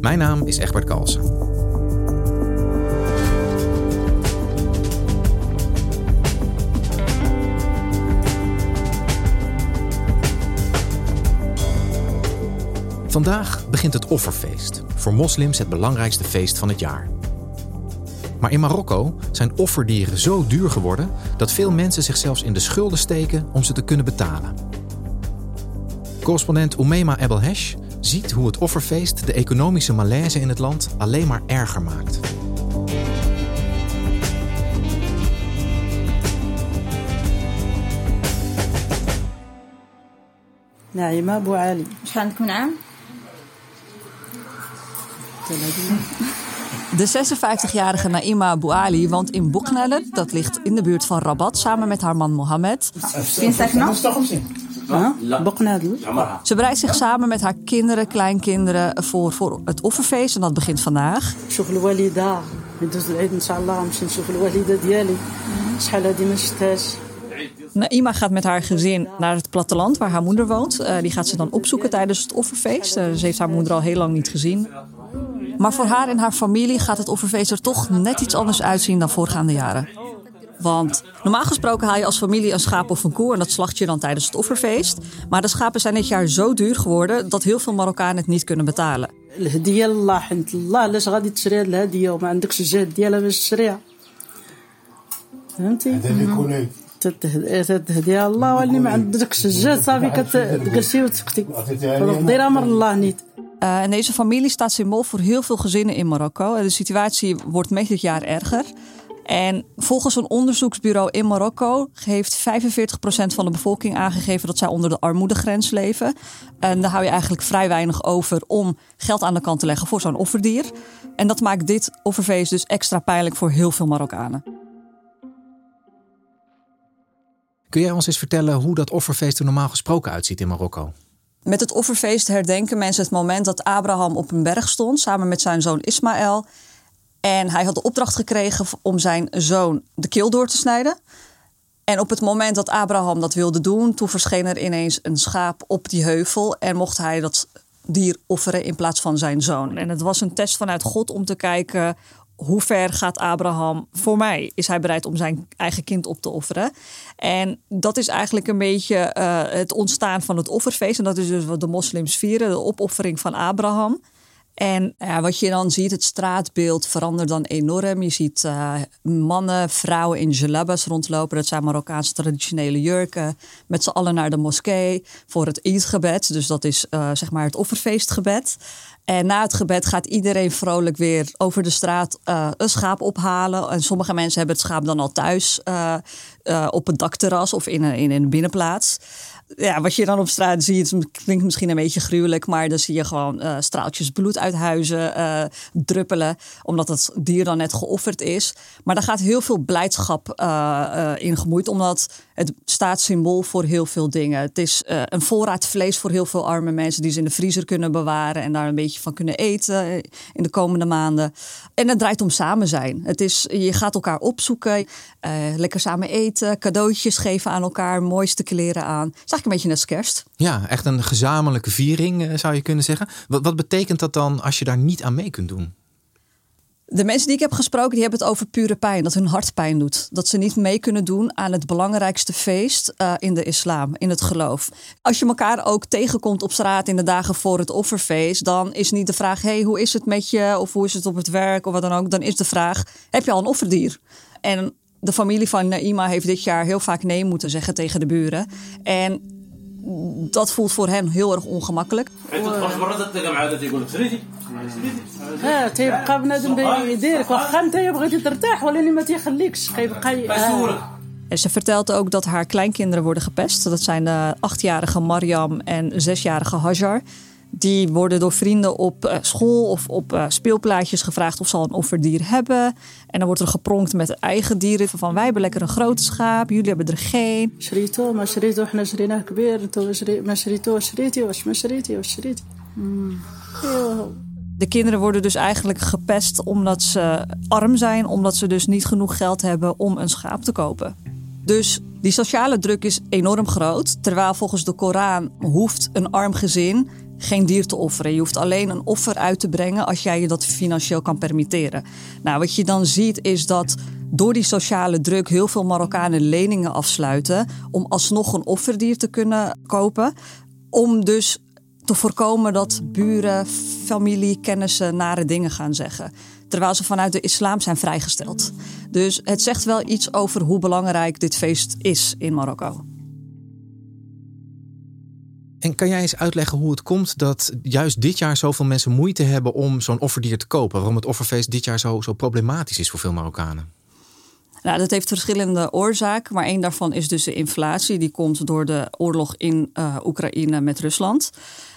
Mijn naam is Egbert Kalsen. Vandaag begint het offerfeest, voor moslims het belangrijkste feest van het jaar. Maar in Marokko zijn offerdieren zo duur geworden dat veel mensen zich zelfs in de schulden steken om ze te kunnen betalen. Correspondent Oumema Ebelhesh ziet hoe het offerfeest de economische malaise in het land alleen maar erger maakt. نعيمة أبو علي شحال عندكم عام؟ De 56-jarige Naima Bouali woont in Boeknelle, dat ligt in de buurt van Rabat, samen met haar man Ze bereidt zich samen met haar kinderen, kleinkinderen voor, voor het offerfeest en dat begint vandaag. Naima gaat met haar gezin naar het platteland waar haar moeder woont. Uh, die gaat ze dan opzoeken tijdens het offerfeest. Uh, ze heeft haar moeder al heel lang niet gezien. Maar voor haar en haar familie gaat het offerfeest er toch net iets anders uitzien dan voorgaande jaren. Want normaal gesproken haal je als familie een schaap of een koe en dat slacht je dan tijdens het offerfeest. Maar de schapen zijn dit jaar zo duur geworden dat heel veel Marokkanen het niet kunnen betalen. تهدي الله واللي ما عندكش الجهد صافي كتجلسي وتسكتي دير امر الله niet uh, en deze familie staat symbool voor heel veel gezinnen in Marokko. De situatie wordt met dit jaar erger. En volgens een onderzoeksbureau in Marokko heeft 45% van de bevolking aangegeven dat zij onder de armoedegrens leven. En daar hou je eigenlijk vrij weinig over om geld aan de kant te leggen voor zo'n offerdier. En dat maakt dit offerfeest dus extra pijnlijk voor heel veel Marokkanen. Kun jij ons eens vertellen hoe dat offerfeest er normaal gesproken uitziet in Marokko? Met het offerfeest herdenken mensen het moment dat Abraham op een berg stond samen met zijn zoon Ismaël. En hij had de opdracht gekregen om zijn zoon de keel door te snijden. En op het moment dat Abraham dat wilde doen, toen verscheen er ineens een schaap op die heuvel en mocht hij dat dier offeren in plaats van zijn zoon. En het was een test vanuit God om te kijken hoe ver gaat Abraham voor mij? Is hij bereid om zijn eigen kind op te offeren? En dat is eigenlijk een beetje uh, het ontstaan van het offerfeest. En dat is dus wat de moslims vieren, de opoffering van Abraham. En ja, wat je dan ziet, het straatbeeld verandert dan enorm. Je ziet uh, mannen, vrouwen in jalabas rondlopen. Dat zijn Marokkaanse traditionele jurken. Met z'n allen naar de moskee voor het Eidgebed. Dus dat is uh, zeg maar het offerfeestgebed. En na het gebed gaat iedereen vrolijk weer over de straat een schaap ophalen. En sommige mensen hebben het schaap dan al thuis op het dakterras of in een, in een binnenplaats ja, wat je dan op straat ziet, klinkt misschien een beetje gruwelijk, maar dan zie je gewoon uh, straaltjes bloed uit huizen uh, druppelen, omdat het dier dan net geofferd is. Maar daar gaat heel veel blijdschap uh, in gemoeid, omdat het staat symbool voor heel veel dingen. Het is een voorraad vlees voor heel veel arme mensen die ze in de vriezer kunnen bewaren en daar een beetje van kunnen eten in de komende maanden. En het draait om samen zijn. Het is, je gaat elkaar opzoeken, lekker samen eten, cadeautjes geven aan elkaar, mooiste kleren aan een beetje net als kerst. Ja, echt een gezamenlijke viering eh, zou je kunnen zeggen. Wat, wat betekent dat dan als je daar niet aan mee kunt doen? De mensen die ik heb gesproken, die hebben het over pure pijn. Dat hun hart pijn doet. Dat ze niet mee kunnen doen aan het belangrijkste feest uh, in de islam, in het geloof. Als je elkaar ook tegenkomt op straat in de dagen voor het offerfeest, dan is niet de vraag: hey, hoe is het met je? Of hoe is het op het werk? Of wat dan ook. Dan is de vraag: heb je al een offerdier? En de familie van Naima heeft dit jaar heel vaak nee moeten zeggen tegen de buren. En dat voelt voor hen heel erg ongemakkelijk. En ze vertelt ook dat haar kleinkinderen worden gepest. Dat zijn de achtjarige Mariam en zesjarige Hajar. Die worden door vrienden op eh, school of op eh, speelplaatjes gevraagd of ze al een offerdier hebben. En dan wordt er gepronkt met eigen dieren. Van wij hebben lekker een groot schaap, jullie hebben er geen. De kinderen worden dus eigenlijk gepest omdat ze arm zijn, omdat ze dus niet genoeg geld hebben om een schaap te kopen. Dus die sociale druk is enorm groot. Terwijl volgens de Koran hoeft een arm gezin geen dier te offeren. Je hoeft alleen een offer uit te brengen als jij je dat financieel kan permitteren. Nou, wat je dan ziet is dat door die sociale druk heel veel Marokkanen leningen afsluiten om alsnog een offerdier te kunnen kopen. Om dus te voorkomen dat buren, familie, kennissen nare dingen gaan zeggen. Terwijl ze vanuit de islam zijn vrijgesteld. Dus het zegt wel iets over hoe belangrijk dit feest is in Marokko. En kan jij eens uitleggen hoe het komt dat juist dit jaar zoveel mensen moeite hebben om zo'n offerdier te kopen? Waarom het offerfeest dit jaar zo, zo problematisch is voor veel Marokkanen? Nou, dat heeft verschillende oorzaken, maar één daarvan is dus de inflatie. Die komt door de oorlog in eh, Oekraïne met Rusland.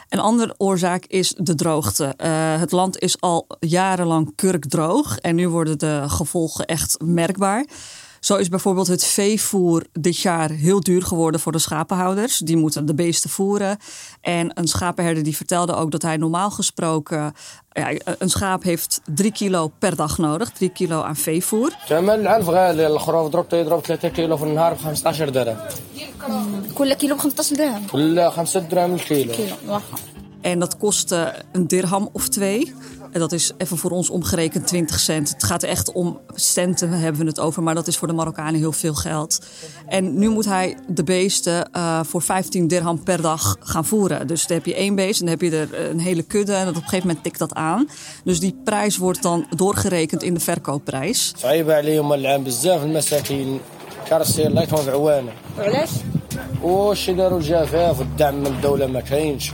Een andere oorzaak is de droogte. Eh, het land is al jarenlang kurkdroog en nu worden de gevolgen echt merkbaar. Zo is bijvoorbeeld het veevoer dit jaar heel duur geworden voor de schapenhouders. Die moeten de beesten voeren. En een schapenherder die vertelde ook dat hij normaal gesproken... Ja, een schaap heeft drie kilo per dag nodig. Drie kilo aan veevoer. كمان العلف غالي الخروف ضربته يضرب 3 كيلو في النهار ب 15 درهم كل كيلو ب 15 درهم كل 5 درهم الكيلو كيلو واحد En dat kostte een dirham of twee. En dat is even voor ons omgerekend 20 cent. Het gaat echt om centen hebben we het over. Maar dat is voor de Marokkanen heel veel geld. En nu moet hij de beesten eh, voor 15 dirham per dag gaan voeren. Dus dan heb je één beest en dan heb je er een hele kudde. En op een gegeven moment tikt dat aan. Dus die prijs wordt dan doorgerekend in de verkoopprijs. صعيبة عليهم العام بزاف المساكين كرسي الله يكون في عوانه وعلاش؟ واش داروا الجفاف والدعم من الدولة ما كاينش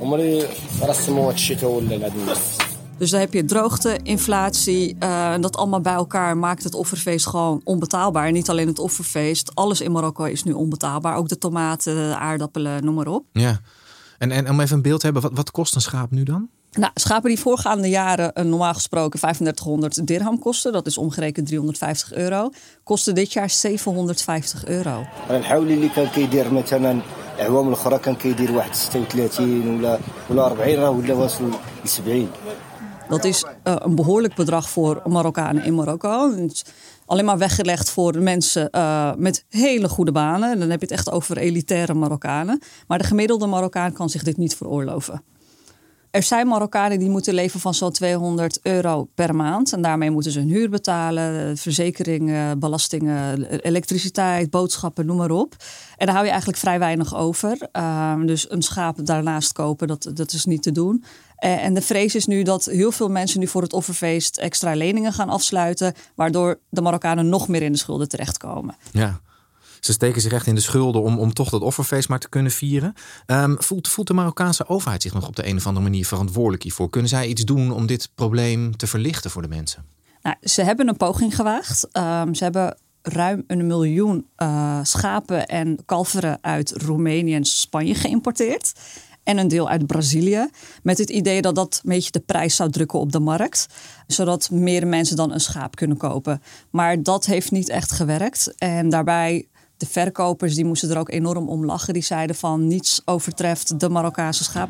عمري رسموا هاد الشتاء ولا لهاد الناس Dus dan heb je droogte, inflatie. eh, en dat allemaal bij elkaar maakt het offerfeest gewoon onbetaalbaar. En niet alleen het offerfeest. Alles in Marokko is nu onbetaalbaar. Ook de tomaten, de aardappelen, noem maar op. Ja. En, en om even een beeld te hebben, wat, wat kost een schaap nu dan? Nou, schapen die voorgaande jaren een normaal gesproken 3500 dirham kosten, dat is omgerekend 350 euro, kosten dit jaar 750 euro. انا الحولي اللي كان كيدير مثلا الاعوام الاخرى كان كيدير واحد 36 ولا ولا 40 راه ولا واصل ل 70 Dat is eh, een behoorlijk bedrag voor Marokkanen in Marokko. Het is alleen maar weggelegd voor mensen eh, met hele goede banen. En dan heb je het echt over elitaire Marokkanen. Maar de gemiddelde Marokkaan kan zich dit niet veroorloven. Er zijn Marokkanen die moeten leven van zo'n 200 euro per maand. En daarmee moeten ze hun huur betalen, verzekeringen, belastingen, elektriciteit, boodschappen, noem maar op. En daar hou je eigenlijk vrij weinig over. Ehm, dus een schaap daarnaast kopen, dat, dat is niet te doen. Eh, en de vrees is nu dat heel veel mensen nu voor het offerfeest extra leningen gaan afsluiten. Waardoor de Marokkanen nog meer in de schulden terechtkomen. Ja. Ze steken zich echt in de schulden om, om toch dat offerfeest maar te kunnen vieren. Ehm, voelt, voelt de Marokkaanse overheid zich nog op de een of andere manier verantwoordelijk hiervoor? Kunnen zij iets doen om dit probleem te verlichten voor de mensen? Nou, ze hebben een poging gewaagd. Ehm, ze hebben ruim een miljoen eh, schapen en kalveren uit Roemenië en Spanje geïmporteerd. En een deel uit Brazilië. Met het idee dat dat een beetje de prijs zou drukken op de markt. Zodat meer mensen dan een schaap kunnen kopen. Maar dat heeft niet echt gewerkt. En daarbij, de verkopers die moesten er ook enorm om lachen. Die zeiden van niets overtreft de Marokkaanse schaap.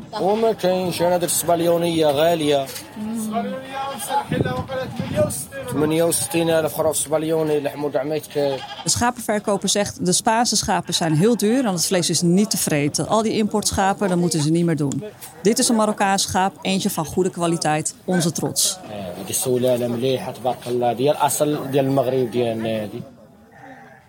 De schapenverkoper zegt de Spaanse schapen zijn heel duur en het vlees is niet te vreten. Al die importschapen, dat moeten ze niet meer doen. Dit is een Marokkaanse schaap, eentje van goede kwaliteit, onze trots.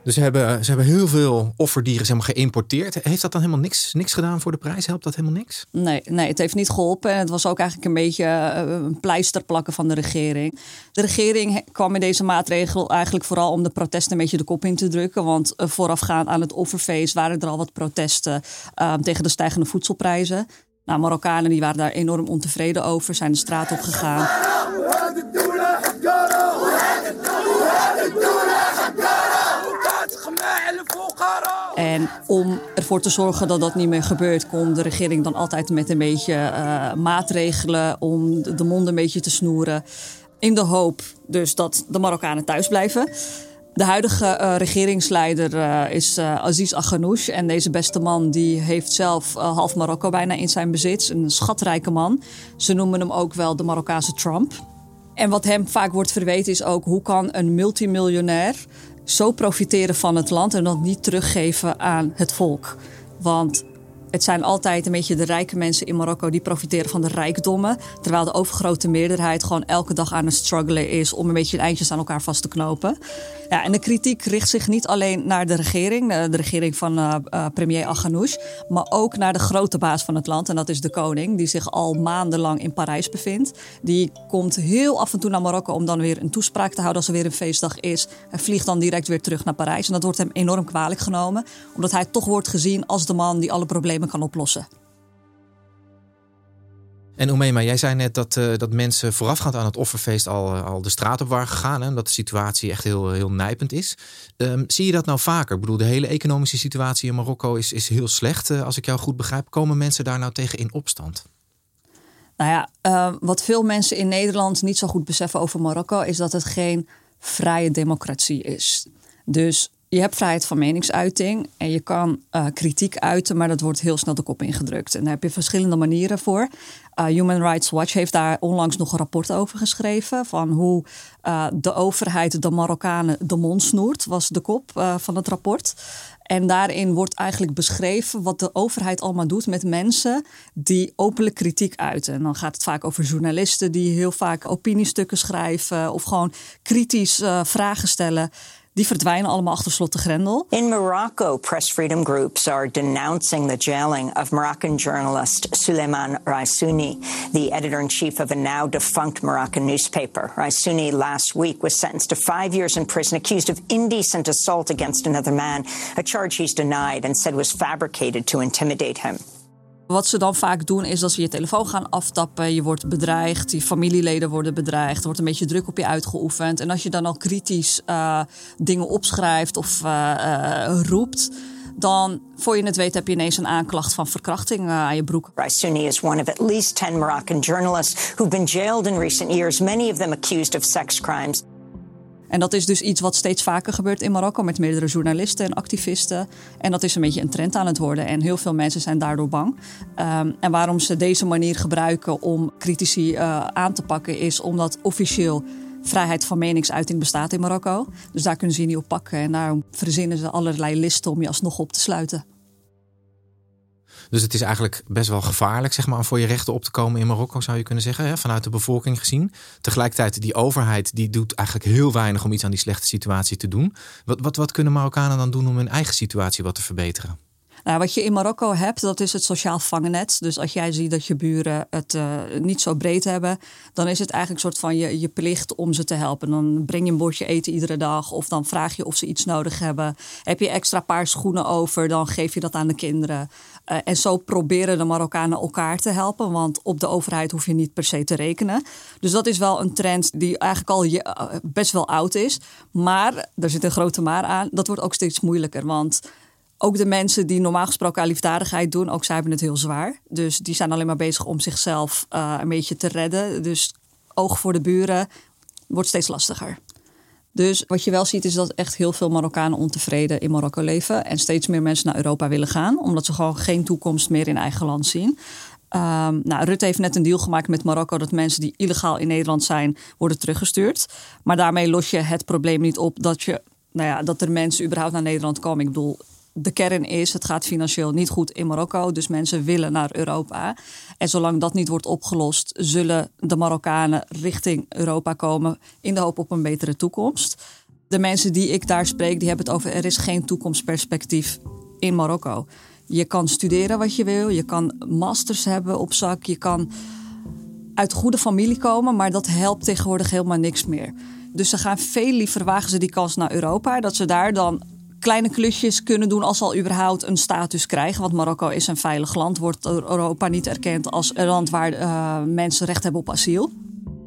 Dus ze hebben, ze hebben heel veel offerdieren zeg maar, geïmporteerd. Heeft dat dan helemaal niks, niks gedaan voor de prijs? Helpt dat helemaal niks? Nee, nee, het heeft niet geholpen. En het was ook eigenlijk een beetje eh, een pleister plakken van de regering. De regering kwam met deze maatregel eigenlijk vooral om de protesten een beetje de kop in te drukken. Want uh, voorafgaand aan het offerfeest waren er al wat protesten uh, tegen de stijgende voedselprijzen. Nou, Marokkanen die waren daar enorm ontevreden over, zijn de straat op gegaan. En om ervoor te zorgen dat dat niet meer gebeurt, komt de regering dan altijd met een beetje uh, maatregelen om de mond een beetje te snoeren. In de hoop dus dat de Marokkanen thuis blijven. De huidige uh, regeringsleider uh, is Aziz Aghanouche. En deze beste man die heeft zelf half Marokko bijna in zijn bezit. Een schatrijke man. Ze noemen hem ook wel de Marokkaanse Trump. En wat hem vaak wordt verweten is ook hoe kan een multimiljonair zo profiteren van het land en dat niet teruggeven aan het volk. Want het zijn altijd een beetje de rijke mensen in Marokko die profiteren van de rijkdommen. Terwijl de overgrote meerderheid gewoon elke dag aan het struggelen is om een beetje de eindjes aan elkaar vast te knopen. Ja, en de kritiek richt zich niet alleen naar de regering, de, de regering van uh, premier Aghanouche, maar ook naar de grote baas van het land. En dat is de koning, die zich al maandenlang in Parijs bevindt. Die komt heel af en toe naar Marokko om dan weer een toespraak te houden als er weer een feestdag is. Hij vliegt dan direct weer terug naar Parijs. En dat wordt hem enorm kwalijk genomen, omdat hij toch wordt gezien als de man die alle problemen kan oplossen. En Omeema, jij zei net dat, uh, dat mensen voorafgaand aan het offerfeest al, uh, al de straat op waren gegaan. Hè, dat de situatie echt heel, heel nijpend is. Um, zie je dat nou vaker? Ik bedoel, de hele economische situatie in Marokko is, is heel slecht. Uh, als ik jou goed begrijp, komen mensen daar nou tegen in opstand? Nou ja, wat veel mensen in Nederland niet zo goed beseffen over Marokko... is dat het geen vrije democratie is. Dus je hebt vrijheid van meningsuiting en je kan uh, kritiek uiten, maar dat wordt heel snel de kop ingedrukt. En daar heb je verschillende manieren voor. Uh, Human Rights Watch heeft daar onlangs nog een rapport over geschreven. Van hoe uh, de overheid de Marokkanen de mond snoert, was de kop van het rapport. En daarin wordt eigenlijk beschreven wat de overheid allemaal doet met mensen die openlijk kritiek uiten. En dan gaat het vaak over journalisten die heel vaak opiniestukken schrijven of gewoon kritisch vragen stellen. Die verdwijnen allemaal achter slot de grendel. In Morocco, press freedom groups are denouncing the jailing of Moroccan journalist Suleiman Raissouni, the editor-in-chief of a now defunct Moroccan newspaper. Raissouni last week was sentenced to five years in prison accused of indecent assault against another man, a charge he's denied and said was fabricated to intimidate him. Wat ze dan vaak doen is dat ze je telefoon gaan aftappen. Je wordt bedreigd, je familieleden worden bedreigd. Er wordt een beetje druk op je uitgeoefend. En als je dan al kritisch uh, dingen opschrijft of uh, roept dan voor je het weet heb je ineens een aanklacht van verkrachting aan je broek. Raissouni is one of at least 10 Moroccan journalists who've been jailed in recent years, many of them accused of sex crimes. En dat is dus iets wat steeds vaker gebeurt in Marokko met meerdere journalisten en activisten. En dat is een beetje een trend aan het worden. En heel veel mensen zijn daardoor bang. Um, en waarom ze deze manier gebruiken om critici uh, aan te pakken, is omdat officieel vrijheid van meningsuiting bestaat in Marokko. Dus daar kunnen ze je niet op pakken. En daarom verzinnen ze allerlei listen om je alsnog op te sluiten. Dus het is eigenlijk best wel gevaarlijk zeg maar, om voor je rechten op te komen in Marokko, zou je kunnen zeggen, hè, vanuit de bevolking gezien. Tegelijkertijd, die overheid die doet eigenlijk heel weinig om iets aan die slechte situatie te doen. Wat, wat, wat kunnen Marokkanen dan doen om hun eigen situatie wat te verbeteren? Nou, wat je in Marokko hebt, dat is het sociaal vangnet. Dus als jij ziet dat je buren het uh, niet zo breed hebben, dan is het eigenlijk een soort van je, je plicht om ze te helpen. Dan breng je een bordje eten iedere dag of dan vraag je of ze iets nodig hebben. Heb je extra paar schoenen over, dan geef je dat aan de kinderen. Uh, en zo proberen de Marokkanen elkaar te helpen, want op de overheid hoef je niet per se te rekenen. Dus dat is wel een trend die eigenlijk al je, uh, best wel oud is. Maar, er zit een grote maar aan, dat wordt ook steeds moeilijker. Want ook de mensen die normaal gesproken aan liefdadigheid doen, ook zij hebben het heel zwaar. Dus die zijn alleen maar bezig om zichzelf uh, een beetje te redden. Dus oog voor de buren wordt steeds lastiger. Dus wat je wel ziet is dat echt heel veel Marokkanen ontevreden in Marokko leven. En steeds meer mensen naar Europa willen gaan. Omdat ze gewoon geen toekomst meer in eigen land zien. Um, nou, Rutte heeft net een deal gemaakt met Marokko dat mensen die illegaal in Nederland zijn, worden teruggestuurd. Maar daarmee los je het probleem niet op dat, je, nou ja, dat er mensen überhaupt naar Nederland komen. Ik bedoel, de kern is, het gaat financieel niet goed in Marokko. Dus mensen willen naar Europa. En zolang dat niet wordt opgelost, zullen de Marokkanen richting Europa komen in de hoop op een betere toekomst. De mensen die ik daar spreek, die hebben het over er is geen toekomstperspectief in Marokko. Je kan studeren wat je wil, je kan masters hebben op zak, je kan uit goede familie komen, maar dat helpt tegenwoordig helemaal niks meer. Dus ze gaan veel liever wagen ze die kans naar Europa, dat ze daar dan kleine klusjes kunnen doen als ze al überhaupt een status krijgen. Want Marokko is een veilig land, wordt Europa niet erkend als een land waar uh, mensen recht hebben op asiel.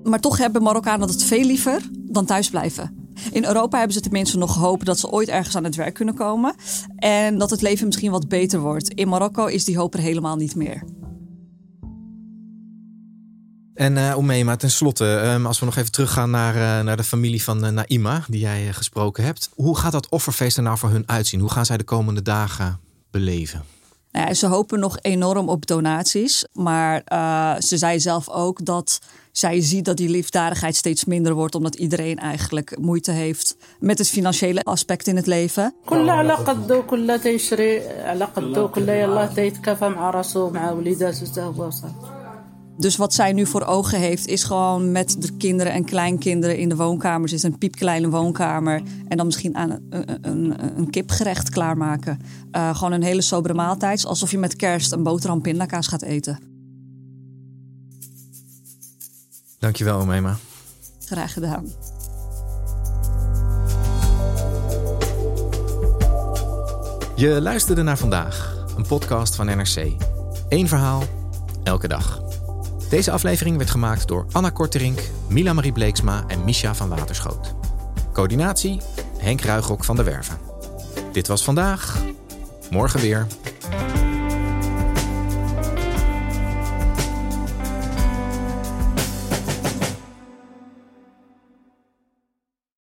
Maar toch hebben Marokkanen dat veel liever dan thuis blijven. In Europa hebben ze tenminste nog hoop dat ze ooit ergens aan het werk kunnen komen. En dat het leven misschien wat beter wordt. In Marokko is die hoop er helemaal niet meer. En uh, Omema, tenslotte, um, als we nog even teruggaan naar, uh, naar de familie van uh, Naima, die jij gesproken hebt. Hoe gaat dat offerfeest er nou voor hun uitzien? Hoe gaan zij de komende dagen beleven? Nou ja, ze hopen nog enorm op donaties. Maar ze zei zelf ook dat zij ziet dat die liefdadigheid steeds minder wordt, omdat iedereen eigenlijk moeite heeft met het financiële aspect in het leven. Dus wat zij nu voor ogen heeft, is gewoon met de kinderen en kleinkinderen in de woonkamer zitten. Een piepkleine woonkamer. En dan misschien aan een, een, een kipgerecht klaarmaken. Uh, gewoon een hele sobere maaltijd. Alsof je met kerst een boterham pindakaas gaat eten. Dankjewel, Omema. Graag gedaan. Je luisterde naar vandaag, een podcast van NRC. Eén verhaal, elke dag. Deze aflevering werd gemaakt door Anna Korterink, Mila Marie Bleeksma en Misha van Waterschoot. Coördinatie Henk Ruigrok van de Werven. Dit was vandaag. Morgen weer.